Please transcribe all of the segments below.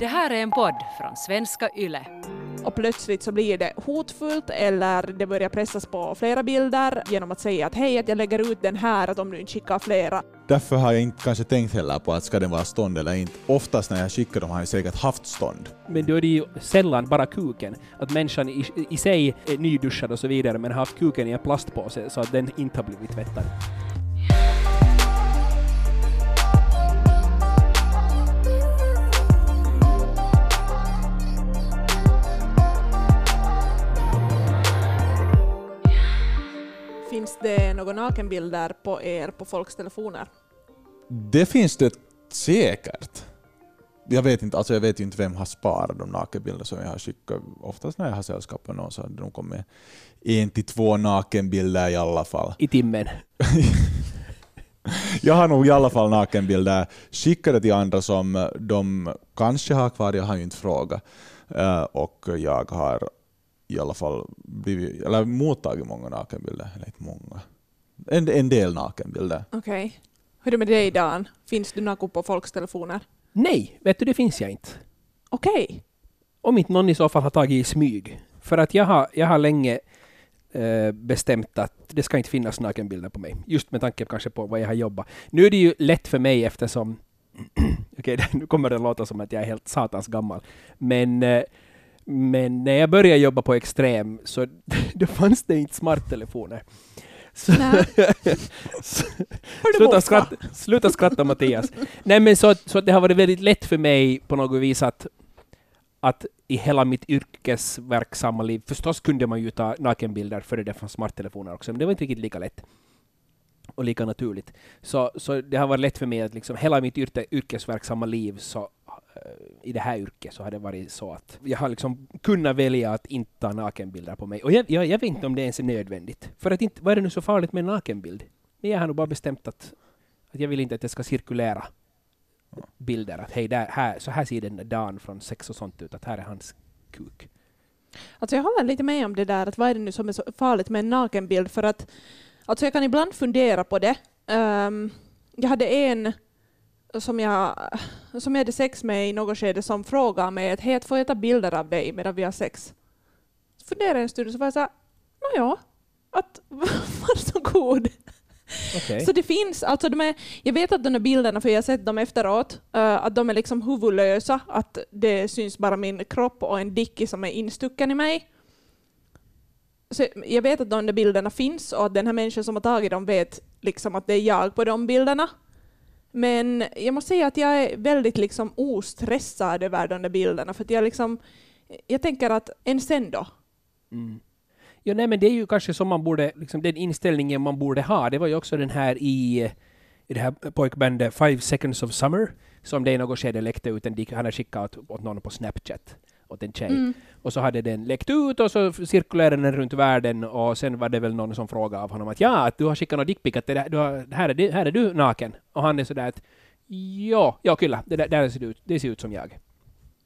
Det här är en podd från svenska YLE. och plötsligt så blir det hotfullt eller det börjar pressas på flera bilder genom att säga att hej, att jag lägger ut den här, att om du inte skickar flera. Därför har jag inte kanske tänkt heller på att ska den vara stånd eller inte. Oftast när jag skickar dem har jag säkert haft stånd. Men då är det ju sällan bara kuken. Att människan i, i sig är nyduschad och så vidare men har haft kuken i en plastpåse så att den inte har blivit tvättad. Finns det några nakenbilder på er på folks telefoner? Det finns det säkert. Jag vet inte, alltså jag vet ju inte vem har sparat de nakenbilder som jag har skickat. Oftast när jag har sällskap med någon så har de kommit en till två nakenbilder i alla fall. I timmen. Jag har nog i alla fall nakenbilder skickade till andra som de kanske har kvar, jag har ju inte frågat. Eh, Och jag har i alla fall blivit, eller mottagit många nakenbilder, eller inte många. En, en del nakenbilder. Okej. Hur är det med dig Dan? Finns du naku på folks telefoner? Nej, vet du det finns jag inte. Okej. Om inte någon i så fall har tagit i smyg. För att jag har, jag har länge eh, bestämt att det ska inte finnas nakenbilder på mig. Just med tanke kanske på vad jag har jobbat. Nu är det ju lätt för mig eftersom Okej, nu kommer det låta som att jag är helt satans gammal. Men, eh, men när jag började jobba på Extrem så då fanns det inte smarttelefoner. Så, sluta, skratta, sluta skratta Mattias. Nej men så, att- så att det har varit väldigt lätt för mig på något vis att, att i hela mitt yrkesverksamma liv, förstås kunde man ju ta nakenbilder före det fanns smarttelefoner också, men det var inte riktigt lika lätt och lika naturligt. Så, så det har varit lätt för mig att liksom hela mitt yrke, yrkesverksamma liv så Eh, i det här yrket så har det varit så att jag har liksom kunnat välja att inte ta nakenbilder på mig. Och jag, jag, jag vet inte om det ens är nödvändigt. För att inte, vad är det nu så farligt med en nakenbild? Men jag har nog bara bestämt att, att jag vill inte att det ska cirkulera bilder. Att hej, där, här, så här ser den där Dan från sex och sånt ut. Att här är hans kuk. Alltså jag håller lite med om det där, att vad är det nu som är så farligt med en nakenbild? För att alltså jag kan ibland fundera på det. Um, jag hade en som jag, som jag hade sex med i något skede som frågade mig att hej, får jag ta bilder av dig medan vi har sex? Så funderade jag en stund och så var jag såhär, nåja, att varsågod. Okej. Så det finns, alltså de är, jag vet att de här bilderna, för jag har sett dem efteråt, eh, att de är liksom huvudlösa, att det syns bara min kropp och en dicke som är instucken i mig. Så jag vet att de där bilderna finns och att den här människan som har tagit dem vet liksom att det är jag på de bilderna. Men jag måste säga att jag är väldigt liksom ostressad över de där bilderna, för jag liksom, jag tänker att en sen då. Mm. Ja, nej, men det är ju kanske som man borde, liksom den inställningen man borde ha. Det var ju också den här i, i det här pojkbandet Five Seconds of Summer, som det i något skede läckte ut en dick, han hade skickat åt, åt någon på Snapchat, åt en tjej. Mm. Och så hade den läckt ut och så cirkulerade den runt världen och sen var det väl någon som frågade av honom att ja, att du har skickat någon dickpic, att det där, du har, här, är det, här är du naken. Och han är sådär att ja, ja kyllä, det där, där ser ut, det ser ut som jag.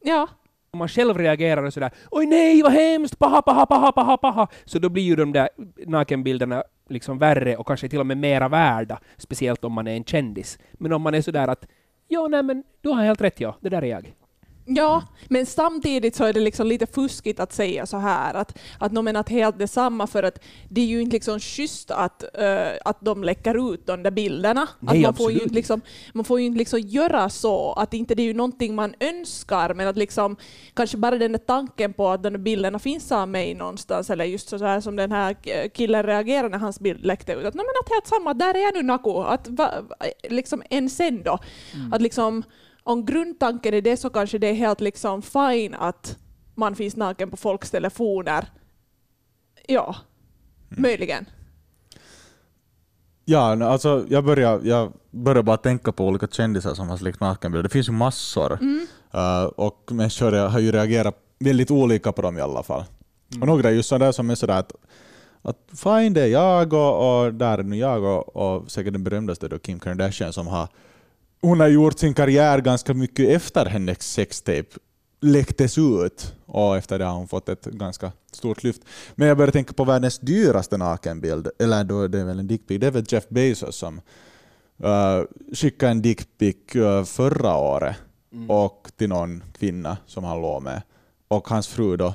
Ja, Om man själv reagerar och sådär ”Oj nej, vad hemskt, paha, paha, paha, paha, paha”, så då blir ju de där nakenbilderna liksom värre och kanske till och med mera värda, speciellt om man är en kändis. Men om man är sådär att ”Ja, nej men du har helt rätt, ja, det där är jag”. Ja, men samtidigt så är det liksom lite fuskigt att säga så här att, att de menar att helt detsamma för att det är ju inte liksom schysst att, eh, att de läcker ut de där bilderna. att Nej, man, får ju liksom, man får ju inte liksom göra så, att inte det är ju någonting man önskar, men att liksom kanske bara den där tanken på att de där bilderna finns av mig någonstans, eller just så här som den här killen reagerade när hans bild läckte ut, att, "Nej, men att helt samma, där är jag nu Naku, att va, liksom en sen då. Att liksom, om grundtanken är det så kanske det är helt liksom fine att man finns naken på folks telefoner. Ja, möjligen. Ja, alltså jag börjar, jag börjar bara tänka på olika kändisar som har släckt nakenbilder. Det finns ju massor. Uh, och människor har ju reagerat väldigt olika på dem i alla fall. Och några är just sådär som är sådär att, att fine det är jag och, och där är nu jag och, och säkert den berömdaste då Kim Kardashian som har hon har gjort sin karriär ganska mycket efter hennes sextape läcktes ut och efter det har hon fått ett ganska stort lyft. Men jag börjar tänka på världens dyraste nakenbild, eller då det är väl en dickpic, det är väl Jeff Bezos som uh, skickade en dickpic uh, förra året och till någon kvinna som han låg med. Och hans fru då,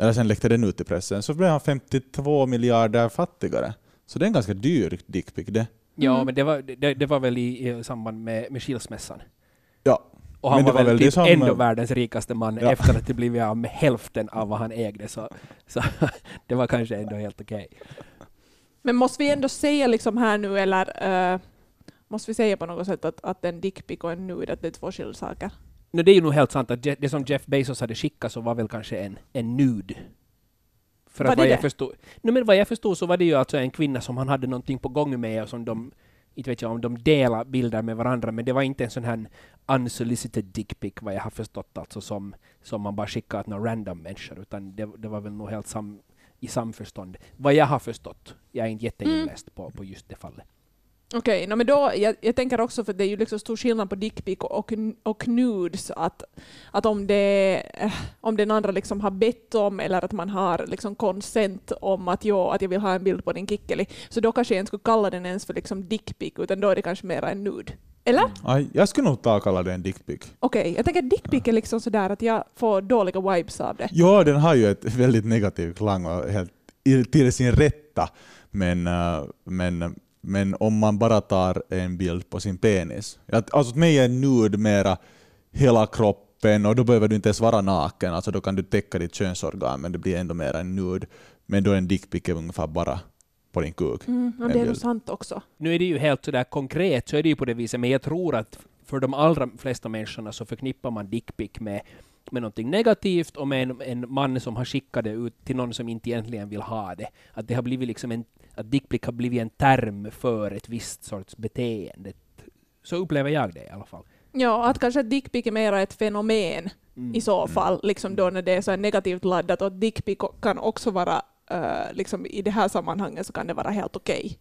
eller sen läckte den ut i pressen, så blev han 52 miljarder fattigare. Så det är en ganska dyr dickpic det. Ja, Mm. men det var, det, det var väl i, i samband med, med skilsmässan. Ja, Och han Men det var, var väl typ som- ändå världens rikaste man Ja. efter att det blivit av med hälften av vad han ägde. Så, så det var kanske ändå helt okej. Men måste vi ändå säga liksom här nu, eller eh, måste vi säga på något sätt att, att en dickpic och en nude, att det är två skilda saker? No, det är ju nog helt sant att det som Jeff Bezos hade skickat så var väl kanske en, en nude. För Var att det vad jag det? förstod, no, men vad jag förstod så var det ju alltså en kvinna som han hade någonting på gång med och som de inte vet jag om de delar bilder med varandra, men det var inte en sån här unsolicited dickpic vad jag har förstått, alltså som, som man bara skickar till några random människor, utan det, det var väl nog helt sam, i samförstånd. Vad jag har förstått. Jag är inte jätteinläst på, på just det fallet. Okej, no, men då, jag, jag tänker också för det är ju liksom stor skillnad på dickpic och, och, och nudes. Att, att om, det, eh, om den andra liksom har bett om eller att man har liksom consent om att, jo, att jag vill ha en bild på din kickeli, så då kanske jag inte skulle kalla den ens för liksom dickpic, utan då är det kanske mer en nude. Eller? Aj, jag skulle nog ta kalla det en dickpic. Okej, jag tänker dickpic är liksom sådär att jag får dåliga vibes av det. Ja, den har ju ett väldigt negativ klang och helt till sin rätta. Men, äh, men, men om man bara tar en bild på sin penis. Att, alltså för mig är nude mera hela kroppen och då behöver du inte ens vara naken. Alltså då kan du täcka ditt könsorgan men det blir ändå mer en nude. Men då är en dickpic är ungefär bara på din kuk. Mm, det är nog bild. sant också. Nu är det ju helt sådär konkret, så är det ju på det viset, men jag tror att för de allra flesta människorna så förknippar man dickpic med, med någonting negativt och med en, en man som har skickat det ut till någon som inte egentligen vill ha det. Att det har blivit liksom en, att dickpic har blivit en term för ett visst sorts beteende. Så upplever jag det i alla fall. Ja, att kanske dickpic är mer ett fenomen Mm. i så fall, liksom då när det är så negativt laddat. Och dickpic kan också vara, eh, liksom i det här sammanhanget så kan det vara helt okej.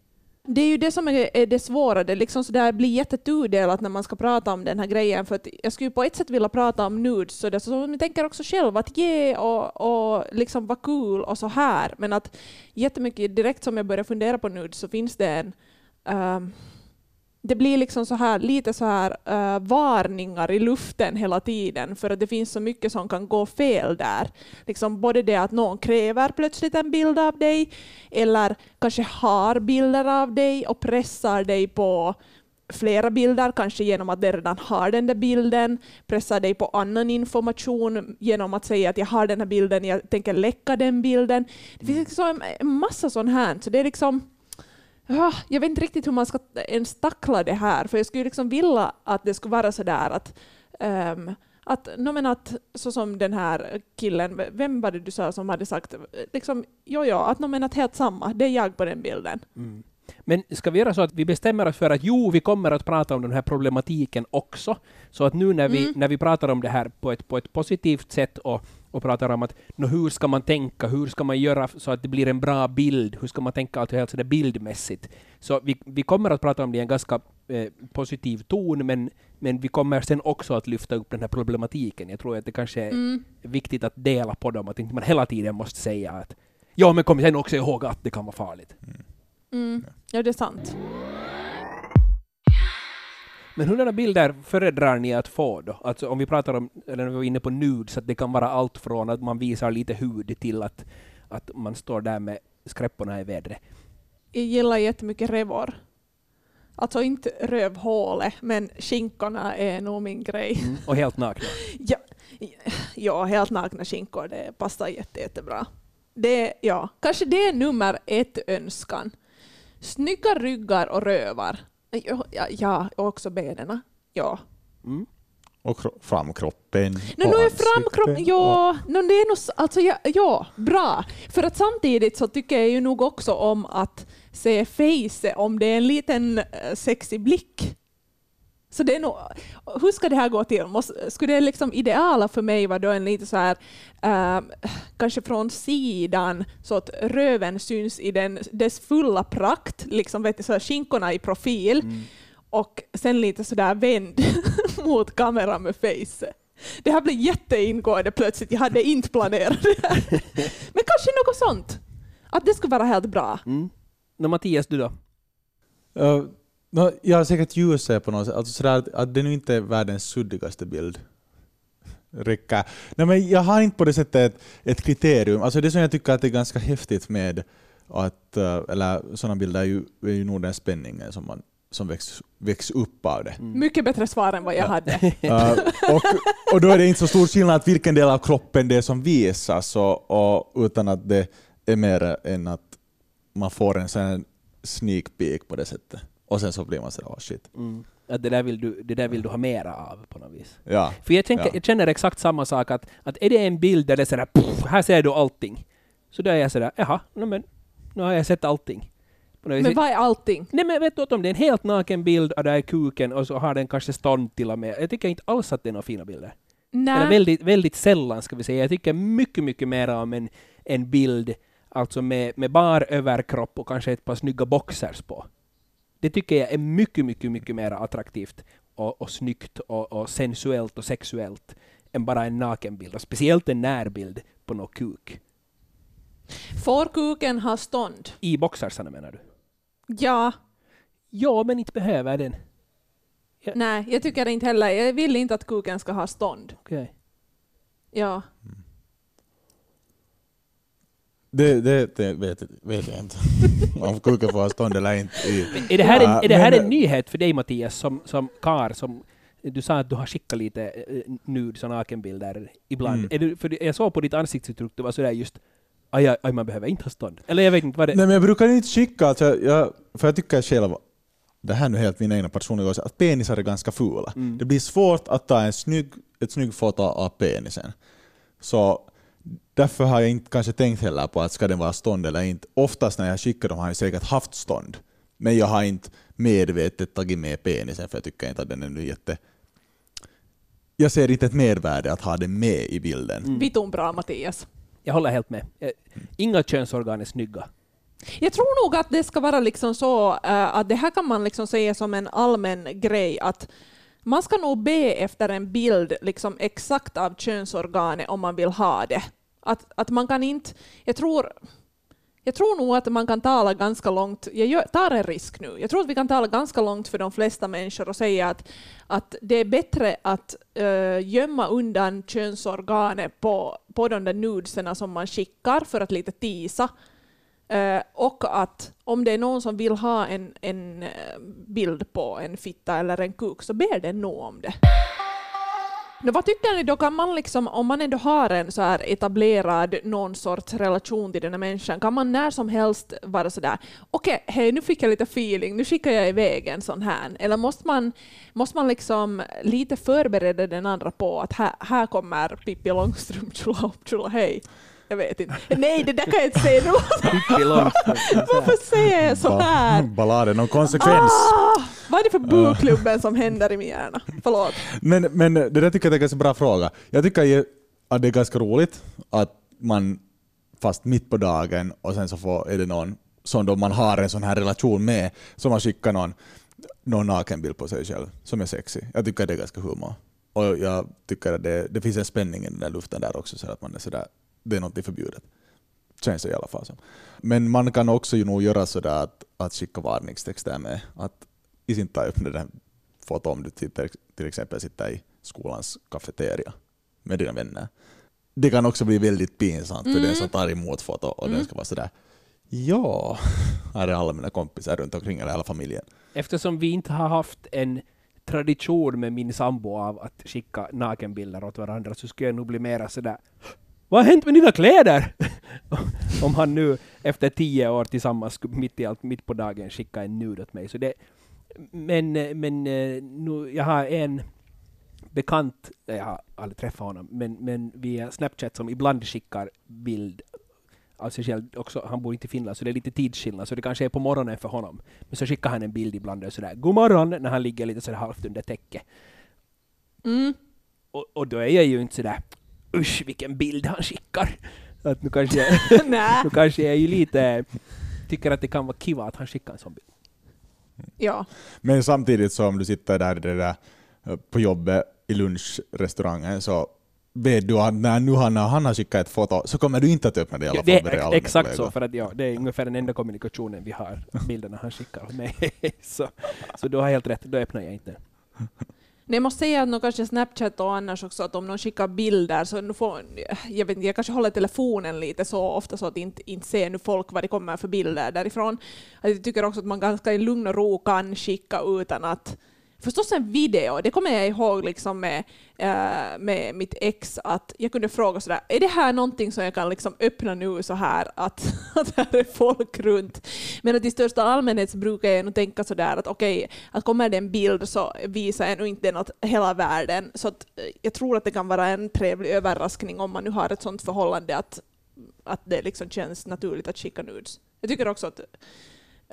Det är ju det som är, det svåra, det liksom så där blir jättetudelat när man ska prata om den här grejen. För att jag skulle på ett sätt vilja prata om nudes, så det, så jag tänker också själv att ge och, och liksom vara cool och så här. Men att jättemycket, direkt som jag börjar fundera på nudes så finns det en um, det blir liksom så här, lite så här uh, varningar i luften hela tiden för att det finns så mycket som kan gå fel där. Liksom både det att någon kräver plötsligt en bild av dig eller kanske har bilder av dig och pressar dig på flera bilder, kanske genom att de redan har den där bilden, pressar dig på annan information genom att säga att jag har den här bilden, jag tänker läcka den bilden. Det finns liksom en- massa sånt här, så det är liksom Ah, jag vet inte riktigt hur man ska ens tackla det här, för jag skulle liksom vilja att det skulle vara sådär att, um, att, no, men att så som den här killen, vem var det du sa som hade sagt, liksom, jo, jo, att, no, men att helt samma, det är jag på den bilden. Mm. Men ska vi göra så att vi bestämmer oss för att jo, vi kommer att prata om den här problematiken också. Så att nu när vi, Mm. när vi pratar om det här på ett, på ett positivt sätt och, och pratar om att nå, hur ska man tänka, hur ska man göra så att det blir en bra bild, hur ska man tänka alltså helt sådär bildmässigt. Så vi, vi kommer att prata om det i en ganska eh, positiv ton, men, men vi kommer sen också att lyfta upp den här problematiken. Jag tror att det kanske är Mm. viktigt att dela på dem, att inte man hela tiden måste säga att ja, men kom sen också ihåg att det kan vara farligt. Mm. Ja, det är sant. Men hurdana bilder föredrar ni att få då? Alltså om vi pratar om, eller när vi var inne på nudes, att det kan vara allt från att man visar lite hud till att, att man står där med skräpporna i vädret. Jag gillar jättemycket revor. Alltså inte rövhålet, men skinkorna är nog min grej. Och helt nakna. Ja, ja helt nakna skinkor, det passar jätte, jättebra. Det, ja, kanske det är nummer ett önskan. Snygga ryggar och rövar. Ja, ja, ja och också benen. Ja. Mm. Och kro- framkroppen. No, och nu är framkroppen, ja, no, det är nog, alltså, ja, ja, bra. För att samtidigt så tycker jag ju nog också om att se face om det är en liten eh, sexig blick. Så det är nog, hur ska det här gå till? Måste, skulle det liksom ideala för mig vara då en lite så här, eh, kanske från sidan, så att röven syns i den, dess fulla prakt, liksom vet du, så här, skinkorna i profil, Mm. och sen lite sådär vänd mot kameran med face. Det här blir jätteingående plötsligt, jag hade inte planerat det här. Men kanske något sånt. Att det skulle vara helt bra. Mm. Nå, Mattias, du då? Uh, No, ja, säkert ljuset på något sätt. Alltså sådär att, att det nu inte är världens suddigaste bild. Räcker. Nej, men jag har inte på det sättet ett, ett kriterium. Alltså det som jag tycker att det är ganska häftigt med att, eh, eller sådana bilder är ju, är ju nog den spänningen som, man, som väcks, väcks upp av det. Mycket bättre svar än vad jag Ja. hade. Uh, och, och då är det inte så stor skillnad vilken del av kroppen det är som visas, och, och, utan att det är mer än att man får en sån sneak peek på det sättet. Och sen så blir man sådär, oh shit. Mm. Att det, där vill du, det där vill du ha mera av på något vis. Ja. För jag, tänker, Ja. jag känner exakt samma sak, att, att är det en bild där det är sådär "Puff, här ser du allting. Så då är jag sådär, jaha, no, men nu har jag sett allting. Men vad är allting? Nej men vet du om det är en helt naken bild och där är kuken och så har den kanske stånd till och med. Jag tycker inte alls att det är några fina bilder. Eller Nej. väldigt, väldigt sällan ska vi säga. Jag tycker mycket, mycket mer om en, en bild alltså med, med bar överkropp och kanske ett par snygga boxers på. Det tycker jag är mycket, mycket, mycket mer attraktivt och, och snyggt och, och sensuellt och sexuellt än bara en nakenbild. Och speciellt en närbild på någon kuk. Får kuken ha stånd? I boxersarna menar du? Ja. Ja, men inte behöver den. Nej, jag tycker inte heller. Jag vill inte att kuken ska ha stånd. Okej. Ja. Det, det, det vet, vet jag inte. Om kuken får ha stånd eller inte. Är det här, en, är det här en nyhet för dig Mattias, som, som kar, som du sa att du har skickat lite eh, nudes och nakenbilder ibland. Mm. Det, för jag såg på ditt ansiktsuttryck, du var sådär just aj, aj, aj, man behöver inte ha stånd. Eller jag vet inte vad det Nej men jag brukar inte skicka, alltså, jag, för jag tycker själv, det här är nu helt min egna personliga åsikt, att penisar är ganska fula. Mm. Det blir svårt att ta en snygg, ett snyggt foto av penisen. Så därför har jag inte kanske tänkt heller på att ska den vara stånd eller inte. Oftast när jag skickar dem har jag säkert haft stånd. Men jag har inte medvetet tagit med penisen för jag tycker inte att den är nu jätte... Jag ser inte ett mervärde att ha den med i bilden. Mm. Vitun bra Mattias. Jag håller helt med. Eh, Inga könsorgan är snygga. Jag tror nog att det ska vara liksom så eh, att det här kan man liksom säga som en allmän grej att man ska nog be efter en bild liksom exakt av könsorganet om man vill ha det. Att, att man kan inte, jag tror, jag tror nog att man kan tala ganska långt, jag gör, tar en risk nu, jag tror att vi kan tala ganska långt för de flesta människor och säga att, att det är bättre att uh, gömma undan könsorganet på, på de där nudserna som man skickar för att lite tisa Uh, och att om det är någon som vill ha en, en eh, bild på en fitta eller en kuk så ber den nog om det. No, vad tycker ni då? Kan man liksom, om man ändå har en så här etablerad någon sorts relation till den här människan, kan man när som helst vara sådär okej, hej nu fick jag lite feeling, nu skickar jag iväg en sån här. Eller måste man, måste man liksom lite förbereda den andra på att här, här kommer Pippi Långstrump, tjolahopp tjolahej. Jag vet inte. Nej, det där kan jag inte säga. Varför säger jag så här? Balladen om konsekvens. Ah, vad är det för bokklubben som händer i min hjärna? Förlåt. Men, men det där tycker jag är en ganska bra fråga. Jag tycker att det är ganska roligt att man fast mitt på dagen och sen så får, är det någon som då man har en sån här relation med som man skickar någon, någon nakenbild på sig själv som är sexy. Jag tycker det är ganska humor. Och jag tycker att det, det finns en spänning i den där luften där också så att man är sådär, det är något förbjudet. Känns det i alla fall som. Men man kan också ju nog göra sådär att, att skicka varningstexter med. Att i sin ta det där foto om du till, till exempel sitter i skolans kafeteria med dina vänner. Det kan också bli väldigt pinsamt för Mm. den som tar emot foto och den ska vara sådär Ja, här är alla mina kompisar runt omkring, eller hela familjen. Eftersom vi inte har haft en tradition med min sambo av att skicka nakenbilder åt varandra så skulle jag nog bli mera sådär Vad har hänt med dina kläder? Om han nu efter tio år tillsammans mitt i allt, mitt på dagen skicka en nude åt mig. Så det, men men eh, nu, jag har en bekant, jag har aldrig träffat honom, men, men via Snapchat som ibland skickar bild av sig själv. Också, han bor inte i Finland så det är lite tidsskillnad så det kanske är på morgonen för honom. Men så skickar han en bild ibland och sådär God morgon när han ligger lite sådär halvt under täcket. Mm. Och, och då är jag ju inte sådär usch vilken bild han skickar. Att nu kanske nu kanske jag är ju lite tycker att det kan vara kiva att han skickar en sån bild. Ja. Men samtidigt som du sitter där, där eh, på jobbet i lunchrestaurangen så vet du att när nu han, han har skickat ett foto så kommer du inte att öppna det i alla Ja, fall det är exakt så, för att ja, det är ungefär den enda kommunikationen vi har, bilderna han skickar åt mig. så, så du har helt rätt, då öppnar jag inte. Nej, jag måste säga att nog kanske Snapchat och annars också att om någon skickar bilder så nu får, jag vet inte, jag kanske håller telefonen lite så ofta så att inte, inte ser nu folk vad det kommer för bilder därifrån. Att jag tycker också att man ganska i lugn och ro kan skicka utan att Förstås en video, det kommer jag ihåg liksom med, äh, med mitt ex, att jag kunde fråga sådär, är det här någonting som jag kan liksom öppna nu så här att, att här är folk runt? Men att i största allmänhet så brukar jag nog tänka sådär att okej, att kommer det en bild så visar jag nog inte den åt hela världen. Så att eh, jag tror att det kan vara en trevlig överraskning om man nu har ett sådant förhållande att, att det liksom känns naturligt att skicka nudes. Jag tycker också att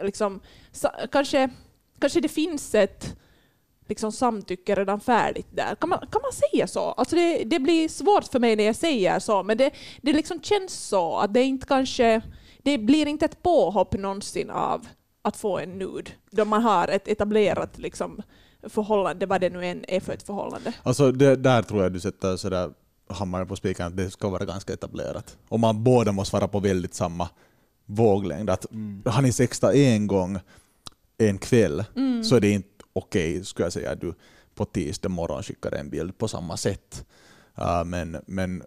liksom, kanske, kanske det finns ett liksom samtycke redan färdigt där. Kan man, kan man säga så? Alltså det, det blir svårt för mig när jag säger så, men det, det liksom känns så att det inte kanske, det blir inte ett påhopp någonsin av att få en nude, då man har ett etablerat liksom, förhållande, vad det nu än är för ett förhållande. Alltså det, där tror jag du sätter sådär hammaren på spiken att det ska vara ganska etablerat. Och man båda måste vara på väldigt samma våglängd. Att har ni sextat en gång en kväll så är det inte okej, skulle jag säga, att du på tisdag morgon skickar en bild på samma sätt. Uh, men, men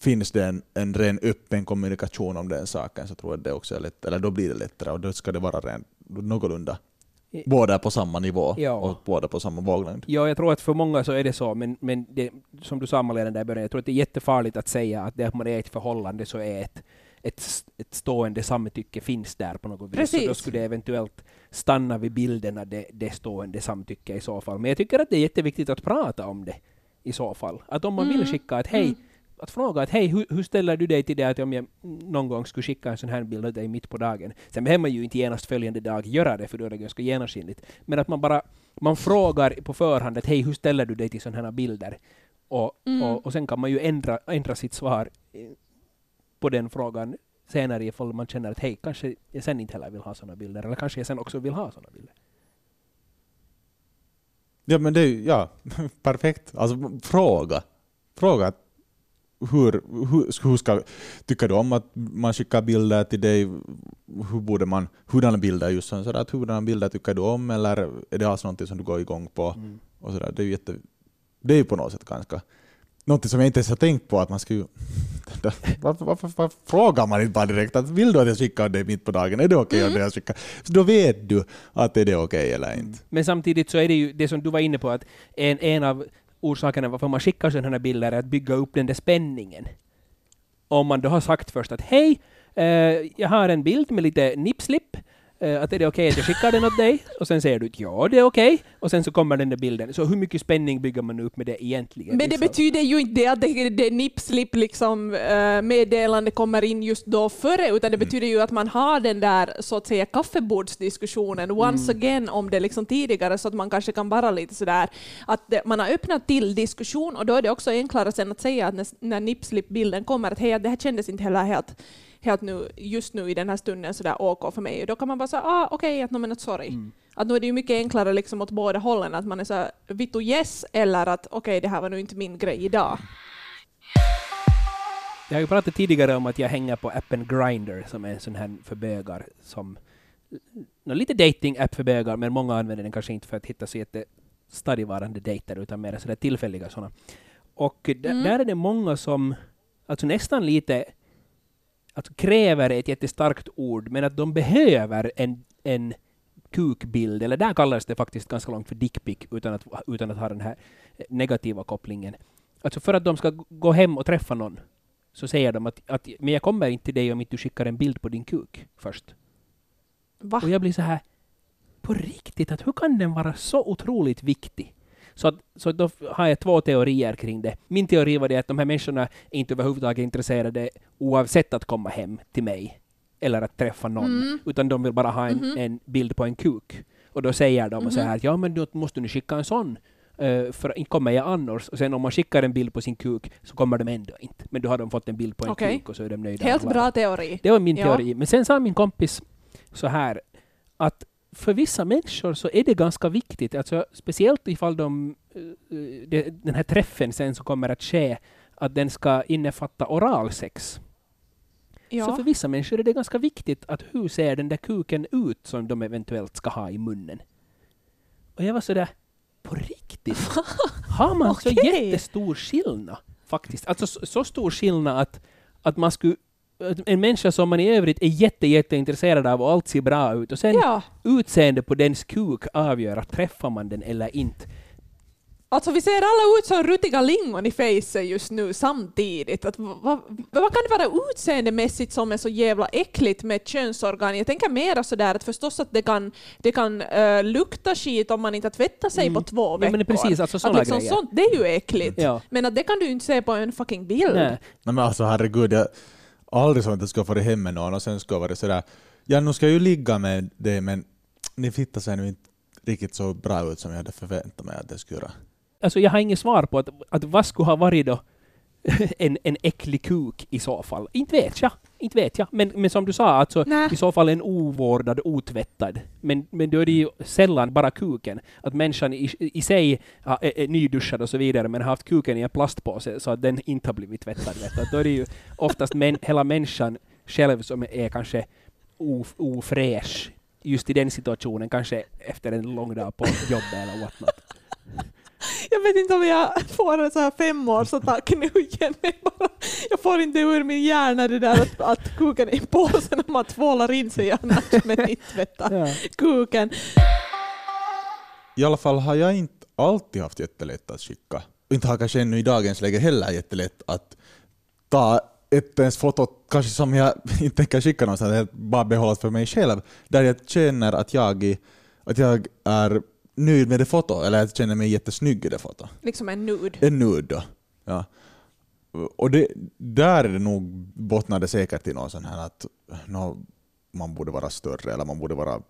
finns det en, en ren öppen kommunikation om den saken så tror jag det också är lätt, eller då blir det lättare och då ska det vara ren, någorlunda båda på samma nivå Ja. och båda på samma våglängd. Ja, jag tror att för många så är det så, men, men det, som du sa Malena där i början, jag tror att det är jättefarligt att säga att det att man är ett förhållande så är ett, ett, ett stående samtycke finns där på något vis. Så då skulle det eventuellt stanna vid bilderna, det, det stående samtycke i så fall. Men jag tycker att det är jätteviktigt att prata om det i så fall. Att om man vill Mm. skicka att hej, Mm. att fråga att hej, hur, hur ställer du dig till det att om jag någon gång skulle skicka en sån här bild av dig mitt på dagen. Sen behöver man ju inte genast följande dag göra det, för då är det ganska genomskinligt. Men att man bara man frågar på förhand att hej, hur ställer du dig till sådana här bilder? Och, Mm. och, och sen kan man ju ändra, ändra sitt svar på den frågan senare ifall man känner att hej, kanske jag sen inte heller vill ha sådana bilder, eller kanske jag sen också vill ha sådana bilder. Ja men det är ju, ja, perfekt. Alltså fråga. Fråga hur, hur, hur ska, tycker du om att man skickar bilder till dig? Hur borde man, hurdana bilder just så, sådär, att hurdana bilder tycker du om eller är det alltså någonting som du går igång på? Och sådär. Det är ju jätte, det är ju på något sätt ganska Någonting som jag inte ens har tänkt på att man ju... Varför, varför, varför frågar man inte bara direkt att vill du att jag skickar det mitt på dagen? Är det okej Mm. om jag skickar? Så då vet du att är det okej eller inte. Men samtidigt så är det ju det som du var inne på, att en, en av orsakerna varför man skickar sådana här bilder är att bygga upp den där spänningen. Om man då har sagt först att hej, eh, jag har en bild med lite nipslip, eh, att är det okej att jag skickar den åt dig? Och sen säger du att ja, det är okej. Och sen så kommer den där bilden. Så hur mycket spänning bygger man upp med det egentligen? Men det liksom? betyder ju inte att det, det nipslip liksom, eh, meddelande kommer in just då före, utan det betyder ju att man har den där så att säga kaffebordsdiskussionen once again om det liksom tidigare så att man kanske kan vara lite sådär att man har öppnat till diskussion och då är det också enklare sen att säga att när, när nipslip-bilden kommer att hej, det här kändes inte heller helt helt nu, just nu i den här stunden sådär OK för mig. Och då kan man bara säga ah, okej, okay, att no, men att sorry. Mm. Att nu är det ju mycket enklare liksom åt båda hållen, att man är så vittu yes, eller att okej, det här var nu inte min grej idag. Jag har ju pratat tidigare om att jag hänger på appen Grindr som är en sån här för bögar som nå, lite dating-app för bögar, men många använder den kanske inte för att hitta så stadigvarande dejter utan mer sådär tillfälliga sådana. Och Mm. där är det många som alltså nästan lite alltså kräver ett jättestarkt ord, men att de behöver en, en kukbild, eller där kallas det faktiskt ganska långt för dickpic utan att, utan att ha den här negativa kopplingen. Alltså för att de ska gå hem och träffa någon så säger de att, att men jag kommer inte till dig om inte du skickar en bild på din kuk först. Va? Och jag blir så här, på riktigt, att hur kan den vara så otroligt viktig? Så, att, så då har jag två teorier kring det. Min teori var det att de här människorna är inte överhuvudtaget intresserade oavsett att komma hem till mig eller att träffa någon, Mm. utan de vill bara ha en, Mhm. en bild på en kuk. Och då säger de och så Mhm. här att ja men då måste du skicka en sån, eh, för inte kommer jag annars. Och sen om man skickar en bild på sin kuk så kommer de ändå inte. Men då har de fått en bild på en Okej. kuk och så är de nöjda. Helt bra teori. Det var min Ja. teori. Men sen sa min kompis så här att för vissa människor så är det ganska viktigt, alltså speciellt ifall de, eh, det, den här träffen sen som kommer att ske, att den ska innefatta oralsex. Ja. Så för vissa människor är det ganska viktigt att hur ser den där kuken ut som de eventuellt ska ha i munnen. Och jag var sådär, på riktigt? Har man så Okej. jättestor skillnad? Faktiskt. Alltså så, så stor skillnad att, att man skulle en människa som man i övrigt är jätte, jätteintresserad av och allt ser bra ut och sen ja. utseende på dens kuk avgör att träffar man den eller inte. Alltså vi ser alla ut som rutiga lingon i facet just nu samtidigt. Att, vad, vad, vad kan det vara utseendemässigt som är så jävla äckligt med ett könsorgan? Jag tänker mera sådär att förstås att det kan, det kan eh, lukta skit om man inte har tvättat sig Mm. på två Ja, veckor. men det är precis, alltså att såna liksom grejer. sånt, det är ju äckligt. Ja. Men att det kan du inte se på en fucking bild. Nej. Nej men alltså herregud, jag aldrig så att jag ska få det hem med någon och sen ska jag vara sådär, ja nu ska jag ju ligga med det men ni fitta ser nu inte riktigt så bra ut som jag hade förväntat mig att det skulle göra. Alltså jag har inget svar på att, att vad skulle ha varit då en, en äcklig kuk i så fall. Inte vet jag. Inte vet jag. Men, men som du sa, alltså, i så fall en ovårdad, otvättad. Men, men då är det ju sällan bara kuken. Att människan i, i sig är, är nyduschad och så vidare, men har haft kuken i en plastpåse så att den inte har blivit tvättad. Vet Då är det ju oftast men, hela människan själv som är kanske of, ofräsch just i den situationen, kanske efter en lång dag på jobbet eller whatnot. Jag vet inte om jag får en så här femårsattack nu igen. Jag, bara, jag får inte ur min hjärna det där att, att kuken är i påsen när man tvålar in sig annars men inte tvättar Ja. kuken. I alla fall har jag inte alltid haft jättelätt att skicka. Och inte har kanske ännu i dagens läge heller jättelätt att ta ett ens foto, kanske som jag inte tänker skicka någonstans, jag bara behålla för mig själv, där jag känner att jag, att jag är nöjd med det foto, eller jag känner mig jättesnygg i det foto. Liksom en nude. En nude då. Ja. Och det, där är det nog bottnade säkert i någon sån här att nå, man borde vara större eller man borde vara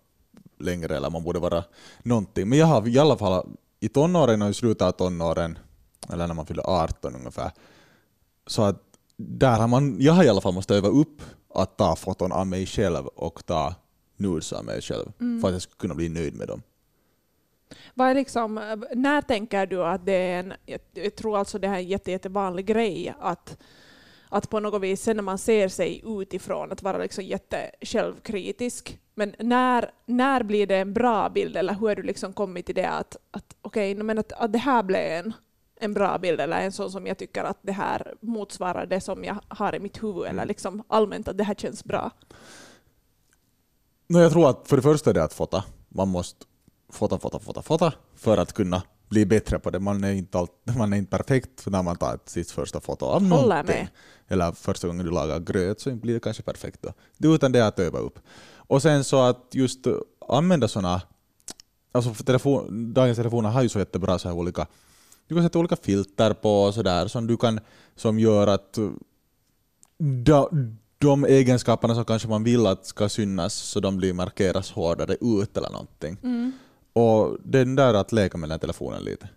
längre eller man borde vara någonting. Men jag har i alla fall i tonåren och i slutet av tonåren, eller när man fyller 18 ungefär, så att där har man, jag har i alla fall måste öva upp att ta foton av mig själv och ta nudes av mig själv för att jag ska kunna bli nöjd med dem. Vad är liksom, när tänker du att det är en, jag, tror alltså det här är en jätte, jättevanlig grej att, att på något vis sen när man ser sig utifrån att vara liksom jätte självkritisk. Men när, när blir det en bra bild eller hur har du liksom kommit till det att, att okej, okay, men att, att det här blev en, en bra bild eller en sån som jag tycker att det här motsvarar det som jag har i mitt huvud eller liksom allmänt att det här känns bra. No, jag tror att för det första är det att fota. Man måste fota, fota, fota, fota för att kunna bli bättre på det. Man är inte, allt, man är inte perfekt när man tar sitt första foto av någonting. Eller första gången du lagar gröt så blir det kanske perfekt då. Det är utan det att öva upp. Och sen så att just använda sådana, alltså telefon, dagens telefoner har ju så jättebra så här olika, du kan sätta olika filter på och sådär som du kan, som gör att da, de egenskaperna som kanske man vill att ska synas så de blir markeras hårdare ut eller någonting. Och den där att leka med den telefonen lite.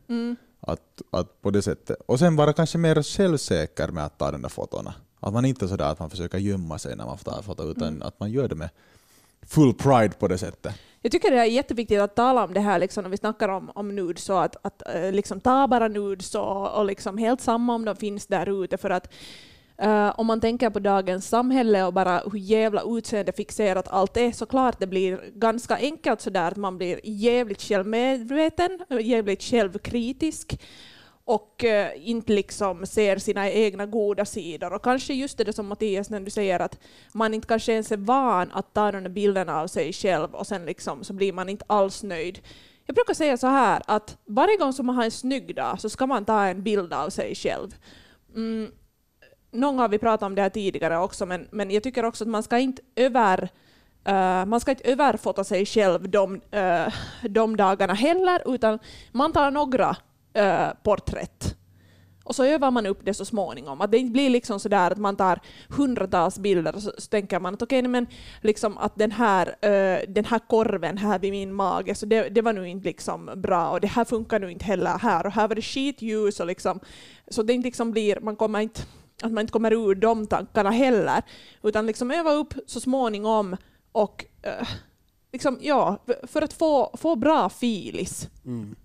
Att, att på det sättet. Och sen vara kanske mer självsäker med att ta de där fotona. Att man inte är sådär att man försöker gömma sig när man tar foto utan att man gör det med full pride på det sättet. Jag tycker det är jätteviktigt att tala om det här liksom, när vi snackar om, om nudes, så att, att eh, liksom, ta bara nudes och, och liksom, helt samma om de finns där ute. För att Uh, om man tänker på dagens samhälle och bara hur jävla utseendefixerat allt är, så klart det blir ganska enkelt sådär att man blir jävligt självmedveten, jävligt självkritisk och uh, inte liksom ser sina egna goda sidor. Och kanske just det som Mattias, när du säger att man inte kanske ens är van att ta de där bilderna av sig själv och sen liksom så blir man inte alls nöjd. Jag brukar säga så här att varje gång som man har en snygg dag så ska man ta en bild av sig själv. Mm, någon har vi pratat om det här tidigare också, men, men jag tycker också att man ska inte över Uh, man ska inte överfota sig själv de, uh, de dagarna heller, utan man tar några uh, porträtt. Och så övar man upp det så småningom. Att det inte blir liksom sådär att man tar hundratals bilder och så, så tänker man att okej, men liksom att den här, uh, den här korven här vid min mage, så det, det var nu inte liksom bra och det här funkar nu inte heller här och här var det skitljus och liksom, så det inte liksom blir, man kommer inte, att man inte kommer ur de tankarna heller, utan liksom öva upp så småningom och eh, liksom, ja, för att få, få bra filis. Mm.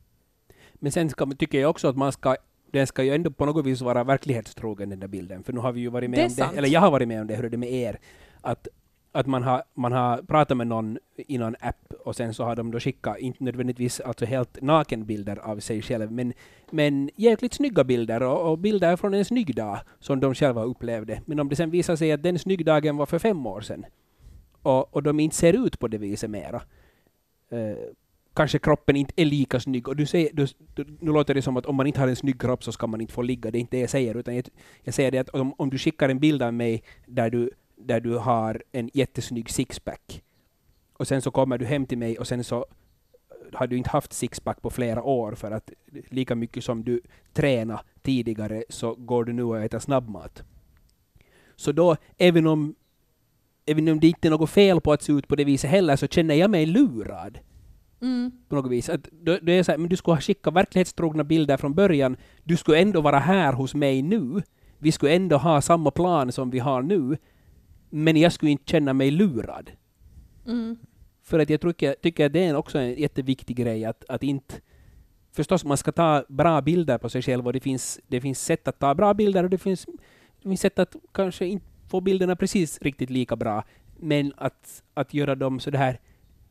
Men sen ska, tycker jag också att man ska den ska ju ändå på något vis vara verklighetstrogen den där bilden. För nu har vi ju varit med Det om sant. det, eller jag har varit med om det, hur är det med er? Att, att man, har, man har pratat med någon i någon app och sen så har de då skickat, inte nödvändigtvis alltså helt nakenbilder av sig själv, men, men jäkligt snygga bilder och, och bilder från en snygg dag som de själva upplevde. Men om det sen visar sig att den snyggdagen var för fem år sedan och, och de inte ser ut på det viset mera, eh, kanske kroppen inte är lika snygg. Och du säger, du, du, nu låter det som att om man inte har en snygg kropp så ska man inte få ligga. Det är inte det jag säger. Utan jag, jag säger det att om, om du skickar en bild av mig där du, där du har en jättesnygg sixpack och sen så kommer du hem till mig och sen så har du inte haft sixpack på flera år för att lika mycket som du tränade tidigare så går du nu och äter snabbmat. Så då, även om, även om det inte är något fel på att se ut på det viset heller, så känner jag mig lurad Mm. på något vis. Att då, då är så här, men du skulle ha skickat verklighetstrogna bilder från början. Du skulle ändå vara här hos mig nu. Vi skulle ändå ha samma plan som vi har nu. Men jag skulle inte känna mig lurad. Mm. För att jag tycker, tycker att det är också en jätteviktig grej att, att inte... Förstås, man ska ta bra bilder på sig själv och det finns, det finns sätt att ta bra bilder och det finns, det finns sätt att kanske inte få bilderna precis riktigt lika bra. Men att, att göra dem så det här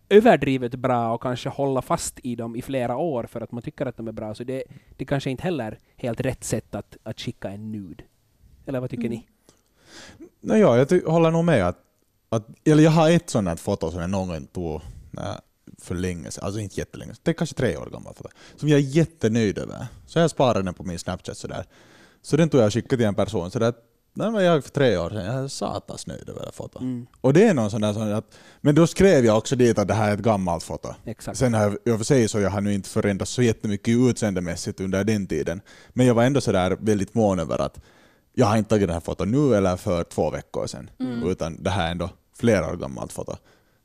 överdrivet bra och kanske hålla fast i dem i flera år för att man tycker att de är bra. Så det, det kanske inte heller helt rätt sätt att, att skicka en nude. Eller vad tycker Mm. ni? No, ja, jag ty- håller nog med. Att, att, eller jag har ett sånt foto som jag någon gång tog äh, för länge sedan, alltså inte jättelänge sedan, det är kanske tre år gammalt foto, som jag är jättenöjd över. Så jag sparade den på min Snapchat sådär. Så den tog jag och skickade till en person sådär, nej men jag för tre år sedan, jag är satans nöjd över det fotot. Mm, Och det är någon sån där sån att, men då skrev jag också dit att det här är ett gammalt foto. exakt. Sen har jag och för sig så jag har nu inte förändrats så jättemycket utseendemässigt under den tiden. Men jag var ändå sådär väldigt mån över att jag har inte tagit det här fotot nu eller för två veckor sedan. Utan det här är ändå flera år gammalt foto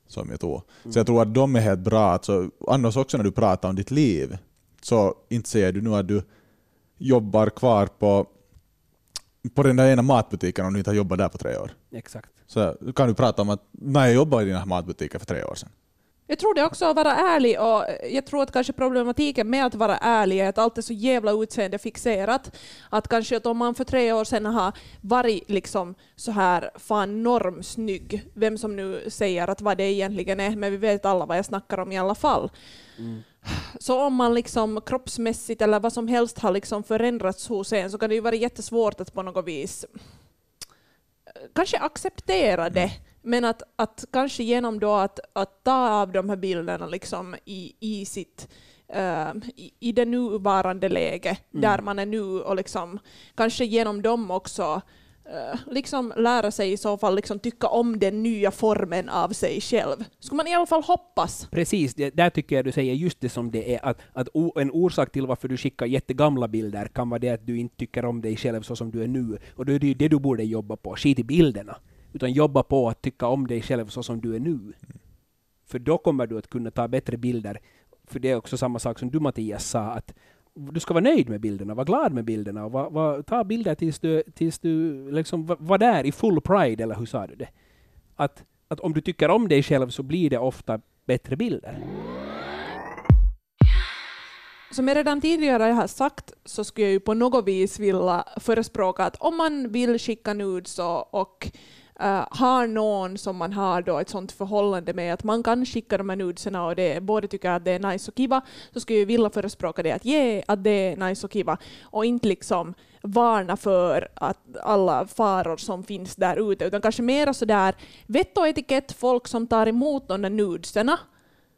som jag tog. Så jag tror att de är helt bra. Alltså, annars också när du pratar om ditt liv, så inte säger du nu att du jobbar kvar på, på den där ena matbutiken om du inte har jobbat där på tre år. exakt. Så kan du prata om att när jag jobbade i den här matbutiken för tre år sedan. Jag tror det också att vara ärlig och jag tror att kanske problematiken med att vara ärlig är att allt är så jävla utseendefixerat. Att kanske att om man för tre år sedan har varit liksom så här fan normsnygg, vem som nu säger att vad det egentligen är, men vi vet alla vad jag snackar om i alla fall. Så om man liksom kroppsmässigt eller vad som helst har liksom förändrats hos en så kan det ju vara jättesvårt att på något vis eh, kanske acceptera det, men att, att kanske genom då att, att ta av de här bilderna liksom i, i sitt eh, i, i det nuvarande läge där man är nu och liksom kanske genom dem också eh, liksom lära sig i så fall liksom tycka om den nya formen av sig själv. Skulle man i alla fall hoppas. Precis, det, där tycker jag du säger just det som det är. Att, att o, en orsak till varför du skickar jättegamla bilder kan vara det att du inte tycker om dig själv så som du är nu. Och då är det ju det du borde jobba på. Skit i bilderna. Utan jobba på att tycka om dig själv så som du är nu. För då kommer du att kunna ta bättre bilder. För det är också samma sak som du Mattias sa, att du ska vara nöjd med bilderna, vara glad med bilderna och va, va, ta bilder tills du, tills du liksom var va där i full pride, eller hur sa du det? Att, att om du tycker om dig själv så blir det ofta bättre bilder. Som jag redan tidigare har sagt så skulle jag ju på något vis vilja förespråka att om man vill skicka nudes och, och uh, har någon som man har då ett sånt förhållande med att man kan skicka de här nudesarna och det, både tycker att det är nice och kiva, så skulle jag vilja förespråka det att ge att det är nice och kiva. Och inte liksom varna för att alla faror som finns där ute, utan kanske mera sådär vett och etikett folk som tar emot de där nudesarna,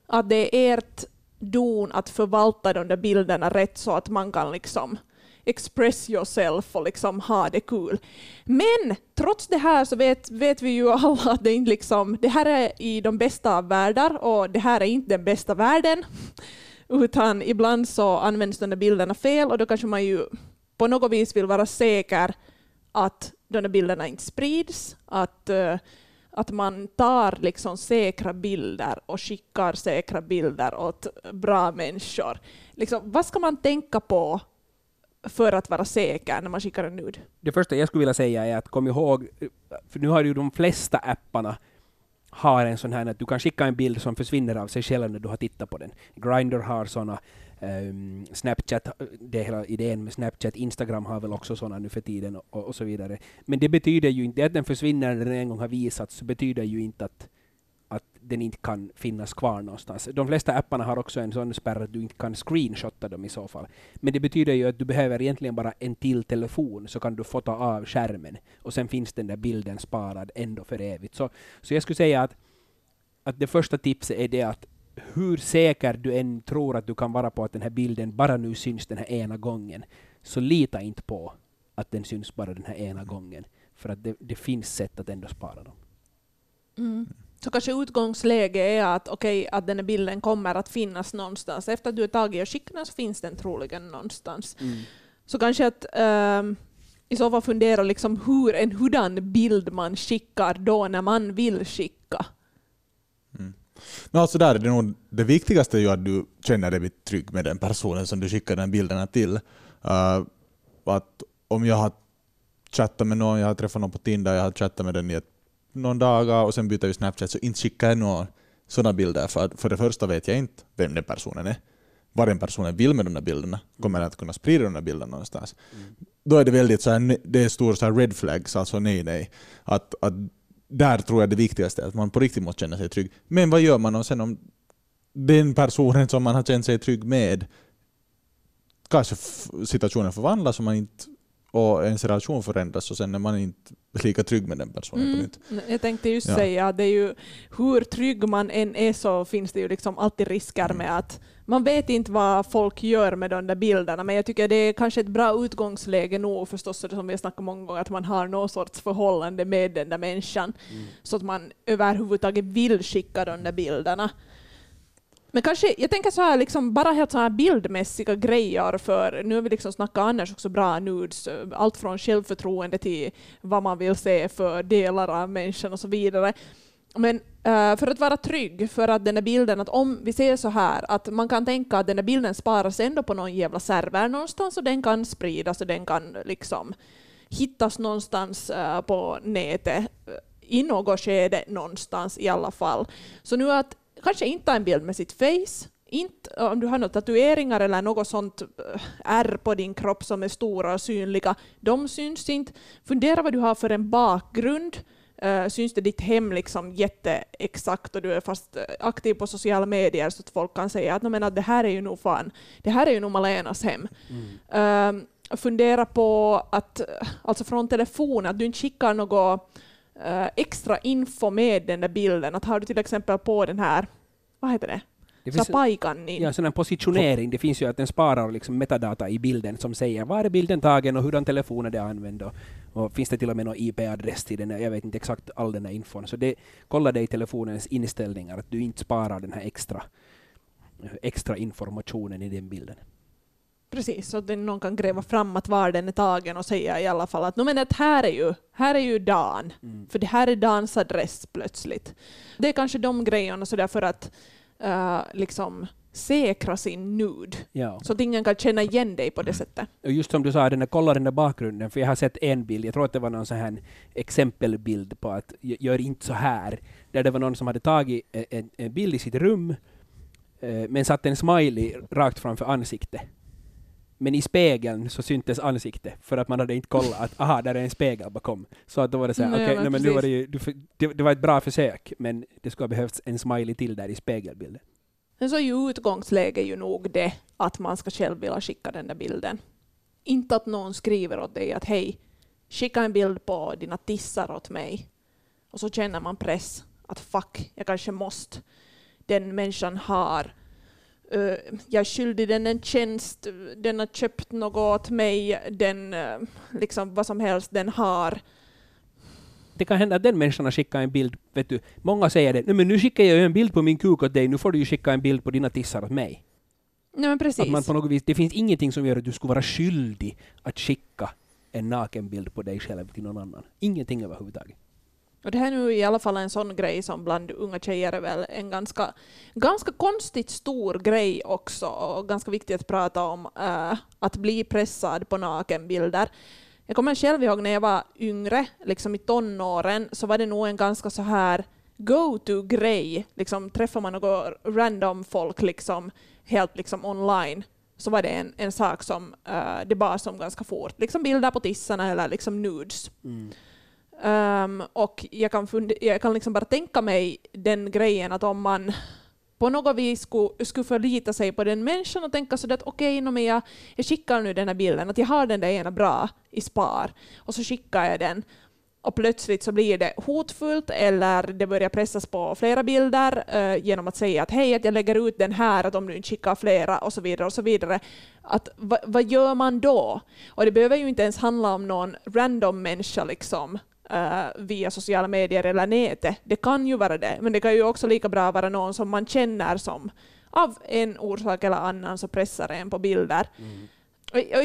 att det är ert don att förvalta de där bilderna rätt så att man kan liksom express yourself och liksom ha det kul. Men trots det här så vet, vet vi ju alla att det, inte liksom, det här är i de bästa av världar och det här är inte den bästa världen. Utan ibland så används de där bilderna fel och då kanske man ju på något vis vill vara säker att de där bilderna inte sprids, att eh, att man tar liksom säkra bilder och skickar säkra bilder åt bra människor. Liksom, vad ska man tänka på för att vara säker när man skickar en nud. Det första jag skulle vilja säga är att kom ihåg, för nu har ju de flesta apparna har en sån här att du kan skicka en bild som försvinner av sig själv när du har tittat på den. Grindr har såna, um, Snapchat, det är hela idén med Snapchat, Instagram har väl också såna nu för tiden och, och så vidare. Men det betyder ju inte att den försvinner när den en gång har visats, så betyder ju inte att den inte kan finnas kvar någonstans. De flesta apparna har också en sån spärr att du inte kan screenshotta dem i så fall. Men det betyder ju att du behöver egentligen bara en till telefon så kan du fota av skärmen och sen finns den där bilden sparad ändå för evigt. Så, så jag skulle säga att, att det första tipset är det att hur säker du än tror att du kan vara på att den här bilden bara nu syns den här ena gången, så lita inte på att den syns bara den här ena gången. För att det, det finns sätt att ändå spara dem. Mm. Så kanske utgångsläge är att, okay, att den här bilden kommer att finnas någonstans. Efter att du är tagit och skickat den så finns den troligen någonstans. Mm. Så kanske att um, i så fall fundera liksom hur en hurdan bild man skickar då när man vill skicka. Mm. Men alltså där är det nog det viktigaste är ju att du känner dig trygg med den personen som du skickar den bilderna till. Uh, att om jag har chattat med någon, jag har träffat någon på Tinder, jag har chattat med den i ett någon dagar och sen byter vi Snapchat, så inte skickar jag några sådana bilder. För, för det första vet jag inte vem den personen är. Vad den personen vill med de där bilderna. Kommer den att kunna sprida de där bilderna någonstans? Mm. Då är det väldigt så här, det är stor så här red flags, alltså nej, nej. Att, att där tror jag det viktigaste är att man på riktigt måste känna sig trygg. Men vad gör man om sen om den personen som man har känt sig trygg med kanske situationen förvandlas och man inte och ens relation förändras och sen är man inte lika trygg med den personen mm. på nytt. Jag tänkte just ja. säga att det är ju, hur trygg man än är så finns det ju liksom alltid risker mm. med att man vet inte vad folk gör med de där bilderna, men jag tycker det är kanske ett bra utgångsläge nog förstås, som vi har snackat många gånger, att man har någon sorts förhållande med den där människan, mm. så att man överhuvudtaget vill skicka de där bilderna. Men kanske, jag tänker så här, liksom, bara helt så här bildmässiga grejer, för nu har vi liksom snackat annars också bra nudes, allt från självförtroende till vad man vill se för delar av människan och så vidare. Men uh, för att vara trygg för att den här bilden, att om vi ser så här, att man kan tänka att den här bilden sparas ändå på någon jävla server någonstans och den kan spridas och den kan liksom hittas någonstans uh, på nätet eh, i något skede någonstans i alla fall. Så nu att kanske inte ta en bild med sitt face, inte om du har några tatueringar eller något sånt eh, ärr på din kropp som är stora och synliga, de syns inte. Fundera vad du har för en bakgrund. Uh, syns det ditt hem liksom jätteexakt och du är fast eh, aktiv på sociala medier så att folk kan säga att, men, att det här är ju nog fan, det här är ju nog Malenas hem. Mm. Uh, fundera på att, alltså från telefonen, att du inte skickar något uh, extra info med den där bilden. Att har du till exempel på den här, vad heter det? Det finns, paikan ja, sån positionering. Det finns ju att den sparar liksom metadata i bilden som säger var är bilden tagen och hurdan telefon är det använd och, och finns det till och med någon IP-adress till den. Jag vet inte exakt all den här infon. Så det, kolla det i telefonens inställningar att du inte sparar den här extra, extra informationen i den bilden. Precis, så att någon kan gräva fram att var den är tagen och säga i alla fall att, men att här är ju, här är ju Dan, mm. för det här är Dans adress plötsligt. Det är kanske de grejerna så där för att uh, liksom säkra sin nude, ja. så att ingen kan känna igen dig på det sättet. Och just som du sa, den där, kolla den där bakgrunden, för jag har sett en bild, jag tror att det var någon sån här exempelbild på att gör inte så här, där det var någon som hade tagit en, en bild i sitt rum, eh, men satt en smiley rakt framför ansiktet. Men i spegeln så syntes ansiktet, för att man hade inte kollat att aha, där är en spegel bakom. Så att då var det så här, okej, okay, men nu var det, ju, det, det var ett bra försök, men det skulle ha behövts en smiley till där i spegelbilden. Men så är ju utgångsläget ju nog det att man ska själv vilja skicka den där bilden. Inte att någon skriver åt dig att hej, skicka en bild på dina tissar åt mig. Och så känner man press att fuck, jag kanske måste. Den människan har Uh, jag är skyldig den en tjänst, den har köpt något åt mig, den, uh, liksom vad som helst den har. Det kan hända att den människan har skickat en bild, vet du, många säger det, Nej, men nu skickar jag en bild på min kuk åt dig, nu får du ju skicka en bild på dina tissar åt mig. Nej, men precis. Att man på något vis, det finns ingenting som gör att du skulle vara skyldig att skicka en nakenbild på dig själv till någon annan. Ingenting överhuvudtaget. Och det här är nu i alla fall en sån grej som bland unga tjejer är väl en ganska, ganska konstigt stor grej också och ganska viktigt att prata om, äh, att bli pressad på nakenbilder. Jag kommer själv ihåg när jag var yngre, liksom i tonåren, så var det nog en ganska så här go-to-grej. Liksom, träffar man något random folk, liksom, helt liksom online så var det en, en sak som uh, det bar som ganska fort. Liksom bilder på tissarna eller liksom nudes. Mm. Um, och jag kan, jag kan liksom bara tänka mig den grejen att om man på något vis skulle, skulle förlita sig på den människan och tänka sådär att okej, okay, jag, jag skickar nu den här bilden, att jag har den där ena bra i spar, och så skickar jag den och plötsligt så blir det hotfullt eller det börjar pressas på flera bilder uh, genom att säga att hej, att jag lägger ut den här, att om du inte skickar flera och så vidare och så vidare. Att va, vad gör man då? Och det behöver ju inte ens handla om någon random människa liksom via sociala medier eller nätet. Det kan ju vara det, men det kan ju också lika bra vara någon som man känner som av en orsak eller annan så pressar en på bilder. Mm.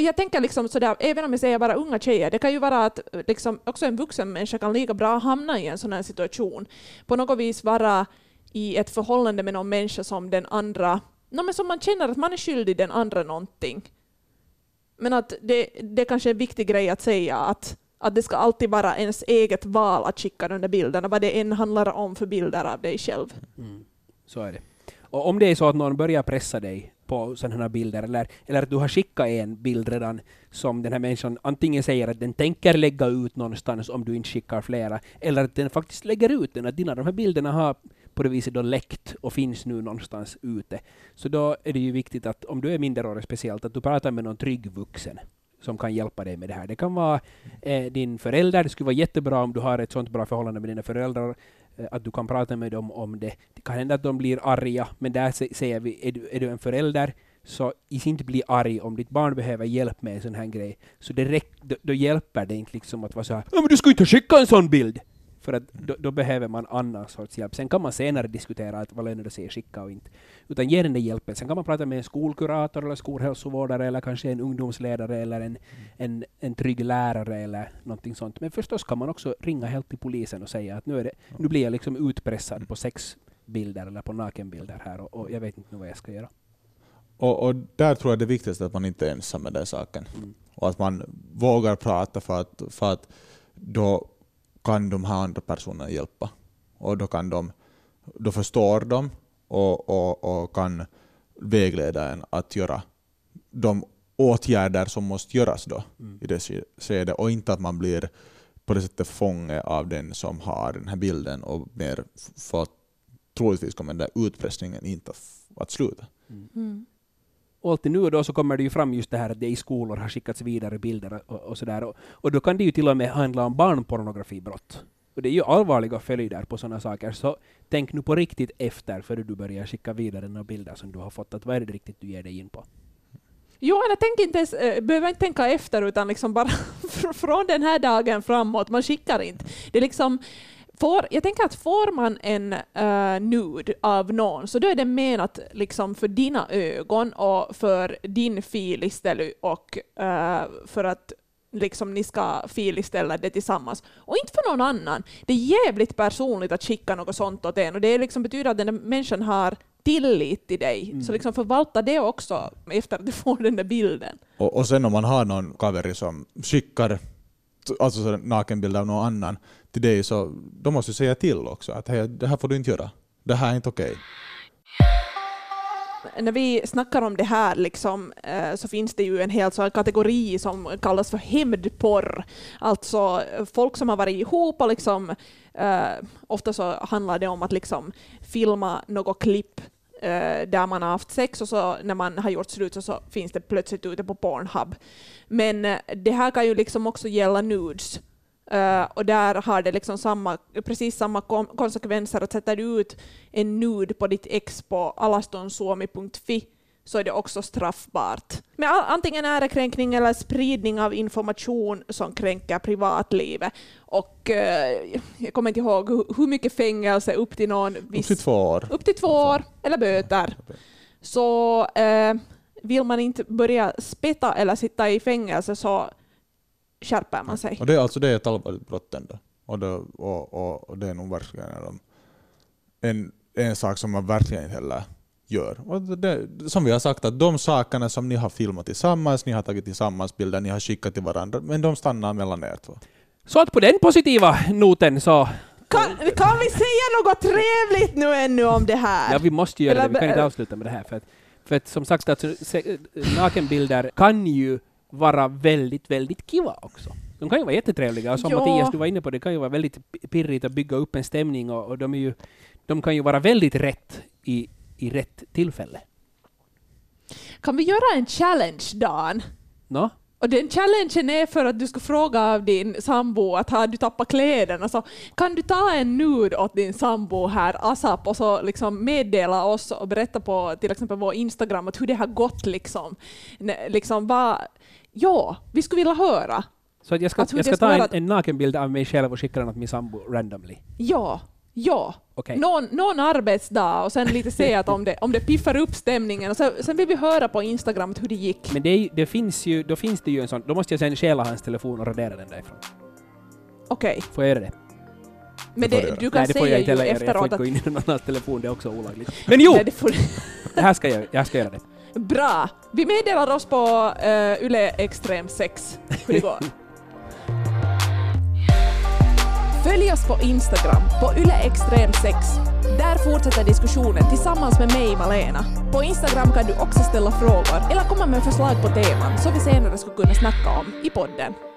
Jag tänker liksom sådär, även om jag säger bara unga tjejer, det kan ju vara att liksom, också en vuxen människa kan lika bra hamna i en sån här situation. På något vis vara i ett förhållande med någon människa som den andra, no, men som man känner att man är skyldig den andra någonting. Men att det, det kanske är en viktig grej att säga att, att det ska alltid vara ens eget val att skicka de där bilderna, vad det än handlar om för bilder av dig själv. Mm. Så är det. Och om det är så att någon börjar pressa dig på sådana här bilder, eller, eller att du har skickat en bild redan som den här människan antingen säger att den tänker lägga ut någonstans om du inte skickar flera, eller att den faktiskt lägger ut den, att dina de här bilderna har på det viset då läckt och finns nu någonstans ute. Så då är det ju viktigt att om du är minderårig speciellt, att du pratar med någon trygg vuxen som kan hjälpa dig med det här. Det kan vara eh, din förälder, det skulle vara jättebra om du har ett sånt bra förhållande med dina föräldrar, eh, att du kan prata med dem om det. Det kan hända att de blir arga, men där säger vi, är du, är du en förälder, så inte bli arg om ditt barn behöver hjälp med en sån här grej. Så det räck, då, då, hjälper det inte liksom att vara så här, men du ska inte skicka en sån bild! För att då, då, behöver man annan sorts hjälp. Sen kan man senare diskutera att vad lönar det sig att skicka och inte. Utan ge den där hjälpen. Sen kan man prata med en skolkurator eller skolhälsovårdare eller kanske en ungdomsledare eller en, en, en trygg lärare eller någonting sånt. Men förstås kan man också ringa helt till polisen och säga att nu, är det, nu blir jag liksom utpressad på sexbilder eller på nakenbilder här och, och jag vet inte vad jag ska göra. Och, och, där tror jag det viktigaste är att man inte är ensam med den saken. Mm. Och att man vågar prata för att, för att då kan de här andra personerna hjälpa. Och då, kan de, då förstår de och, och, och kan vägleda en att göra de åtgärder som måste göras då mm. i det skedet. Och inte att man blir på det sättet fånge av den som har den här bilden och mer för att troligtvis kommer den där utpressningen inte att sluta. Mm. Och alltid nu och då så kommer det ju fram just det här att det i skolor har skickats vidare bilder och, och sådär. Och, och då kan det ju till och med handla om barnpornografibrott. Och det är ju allvarliga följder på sådana saker. Så tänk nu på riktigt efter före du börjar skicka vidare några bilder som du har fått. Att vad är det riktigt du ger dig in på? Jo, eller tänk inte ens, äh, behöver inte tänka efter utan liksom bara från den här dagen framåt. Man skickar inte. Det är liksom Får, jag tänker att får man en uh, nude av någon så då är det menat liksom för dina ögon och för din fil istället och uh, för att liksom ni ska filställa det tillsammans. Och inte för någon annan. Det är jävligt personligt att skicka något sånt åt en och det liksom betyder att den där människan har tillit till dig. Mm. Så liksom förvalta det också efter att du får den där bilden. Och, och sen om man har någon kaveri som skickar alltså nakenbild av någon annan till dig, så då måste du säga till också att hey, det här får du inte göra. Det här är inte okej. Okay. När vi snackar om det här liksom, eh, så finns det ju en hel kategori som kallas för hämndporr. Alltså folk som har varit ihop och liksom, eh, ofta så handlar det om att liksom filma något klipp eh, där man har haft sex och så när man har gjort slut så, så finns det plötsligt ute på Pornhub. Men eh, det här kan ju liksom också gälla nudes. Uh, och där har det liksom samma, precis samma konsekvenser att sätta ut en nude på ditt ex på alastonsuomi.fi så är det också straffbart. Men antingen ärekränkning eller spridning av information som kränker privatlivet. Och uh, jag kommer inte ihåg hur mycket fängelse, upp till någon viss... Upp till två år. Upp till två år, eller böter. Så uh, vill man inte börja spetta eller sitta i fängelse så skärper man sig. Och det, alltså det är ett allvarligt brott ändå. Och det, och, och, och det är nog verkligen en, en sak som man verkligen inte heller gör. Och det, som vi har sagt, att de sakerna som ni har filmat tillsammans, ni har tagit tillsammans bilder, ni har skickat till varandra, men de stannar mellan er två. Så att på den positiva noten så kan, kan vi säga något trevligt nu ännu om det här? Ja, vi måste göra Eller, det. Vi kan inte avsluta med det här. För att För att som sagt, alltså, se, nakenbilder kan ju vara väldigt, väldigt kiva också. De kan ju vara jättetrevliga och som Ja. Mattias, du var inne på, det kan ju vara väldigt pi- pirrigt att bygga upp en stämning och, och de, är ju, de kan ju vara väldigt rätt i, i rätt tillfälle. Kan vi göra en challenge, Dan? Nå? Och den challengen är för att du ska fråga av din sambo att har du tappat kläderna så kan du ta en nude åt din sambo här ASAP och så liksom meddela oss och berätta på till exempel vår Instagram att hur det har gått liksom. Liksom vad, ja, vi skulle vilja höra. Så att jag ska, Att hur jag det ska ta en, en nakenbild av mig själv och skicka den åt min sambo randomly. Ja, ja. Okej. Någon, någon arbetsdag och sen lite se att om det, om det piffar upp stämningen. Och så, sen vill vi höra på Instagram att hur det gick. Men det, är, det finns ju, då finns det ju en sån, då måste jag sen stjäla hans telefon och radera den därifrån. Okej, Får jag göra det? men Det får det, du kan Nej, det får jag säga inte ju heller göra. Jag får efteråt inte att... gå in i någon annans telefon, det är också olagligt. Men jo! Nej, det får, Det här ska jag, jag ska göra det. Bra! Vi meddelar oss på uh, Yle Extrem 6 hur det går. Följ oss på Instagram, på Yle Extrem 6. Där fortsätter diskussionen tillsammans med mig, Malena. På Instagram kan du också ställa frågor eller komma med förslag på teman som vi senare skulle kunna snacka om i podden.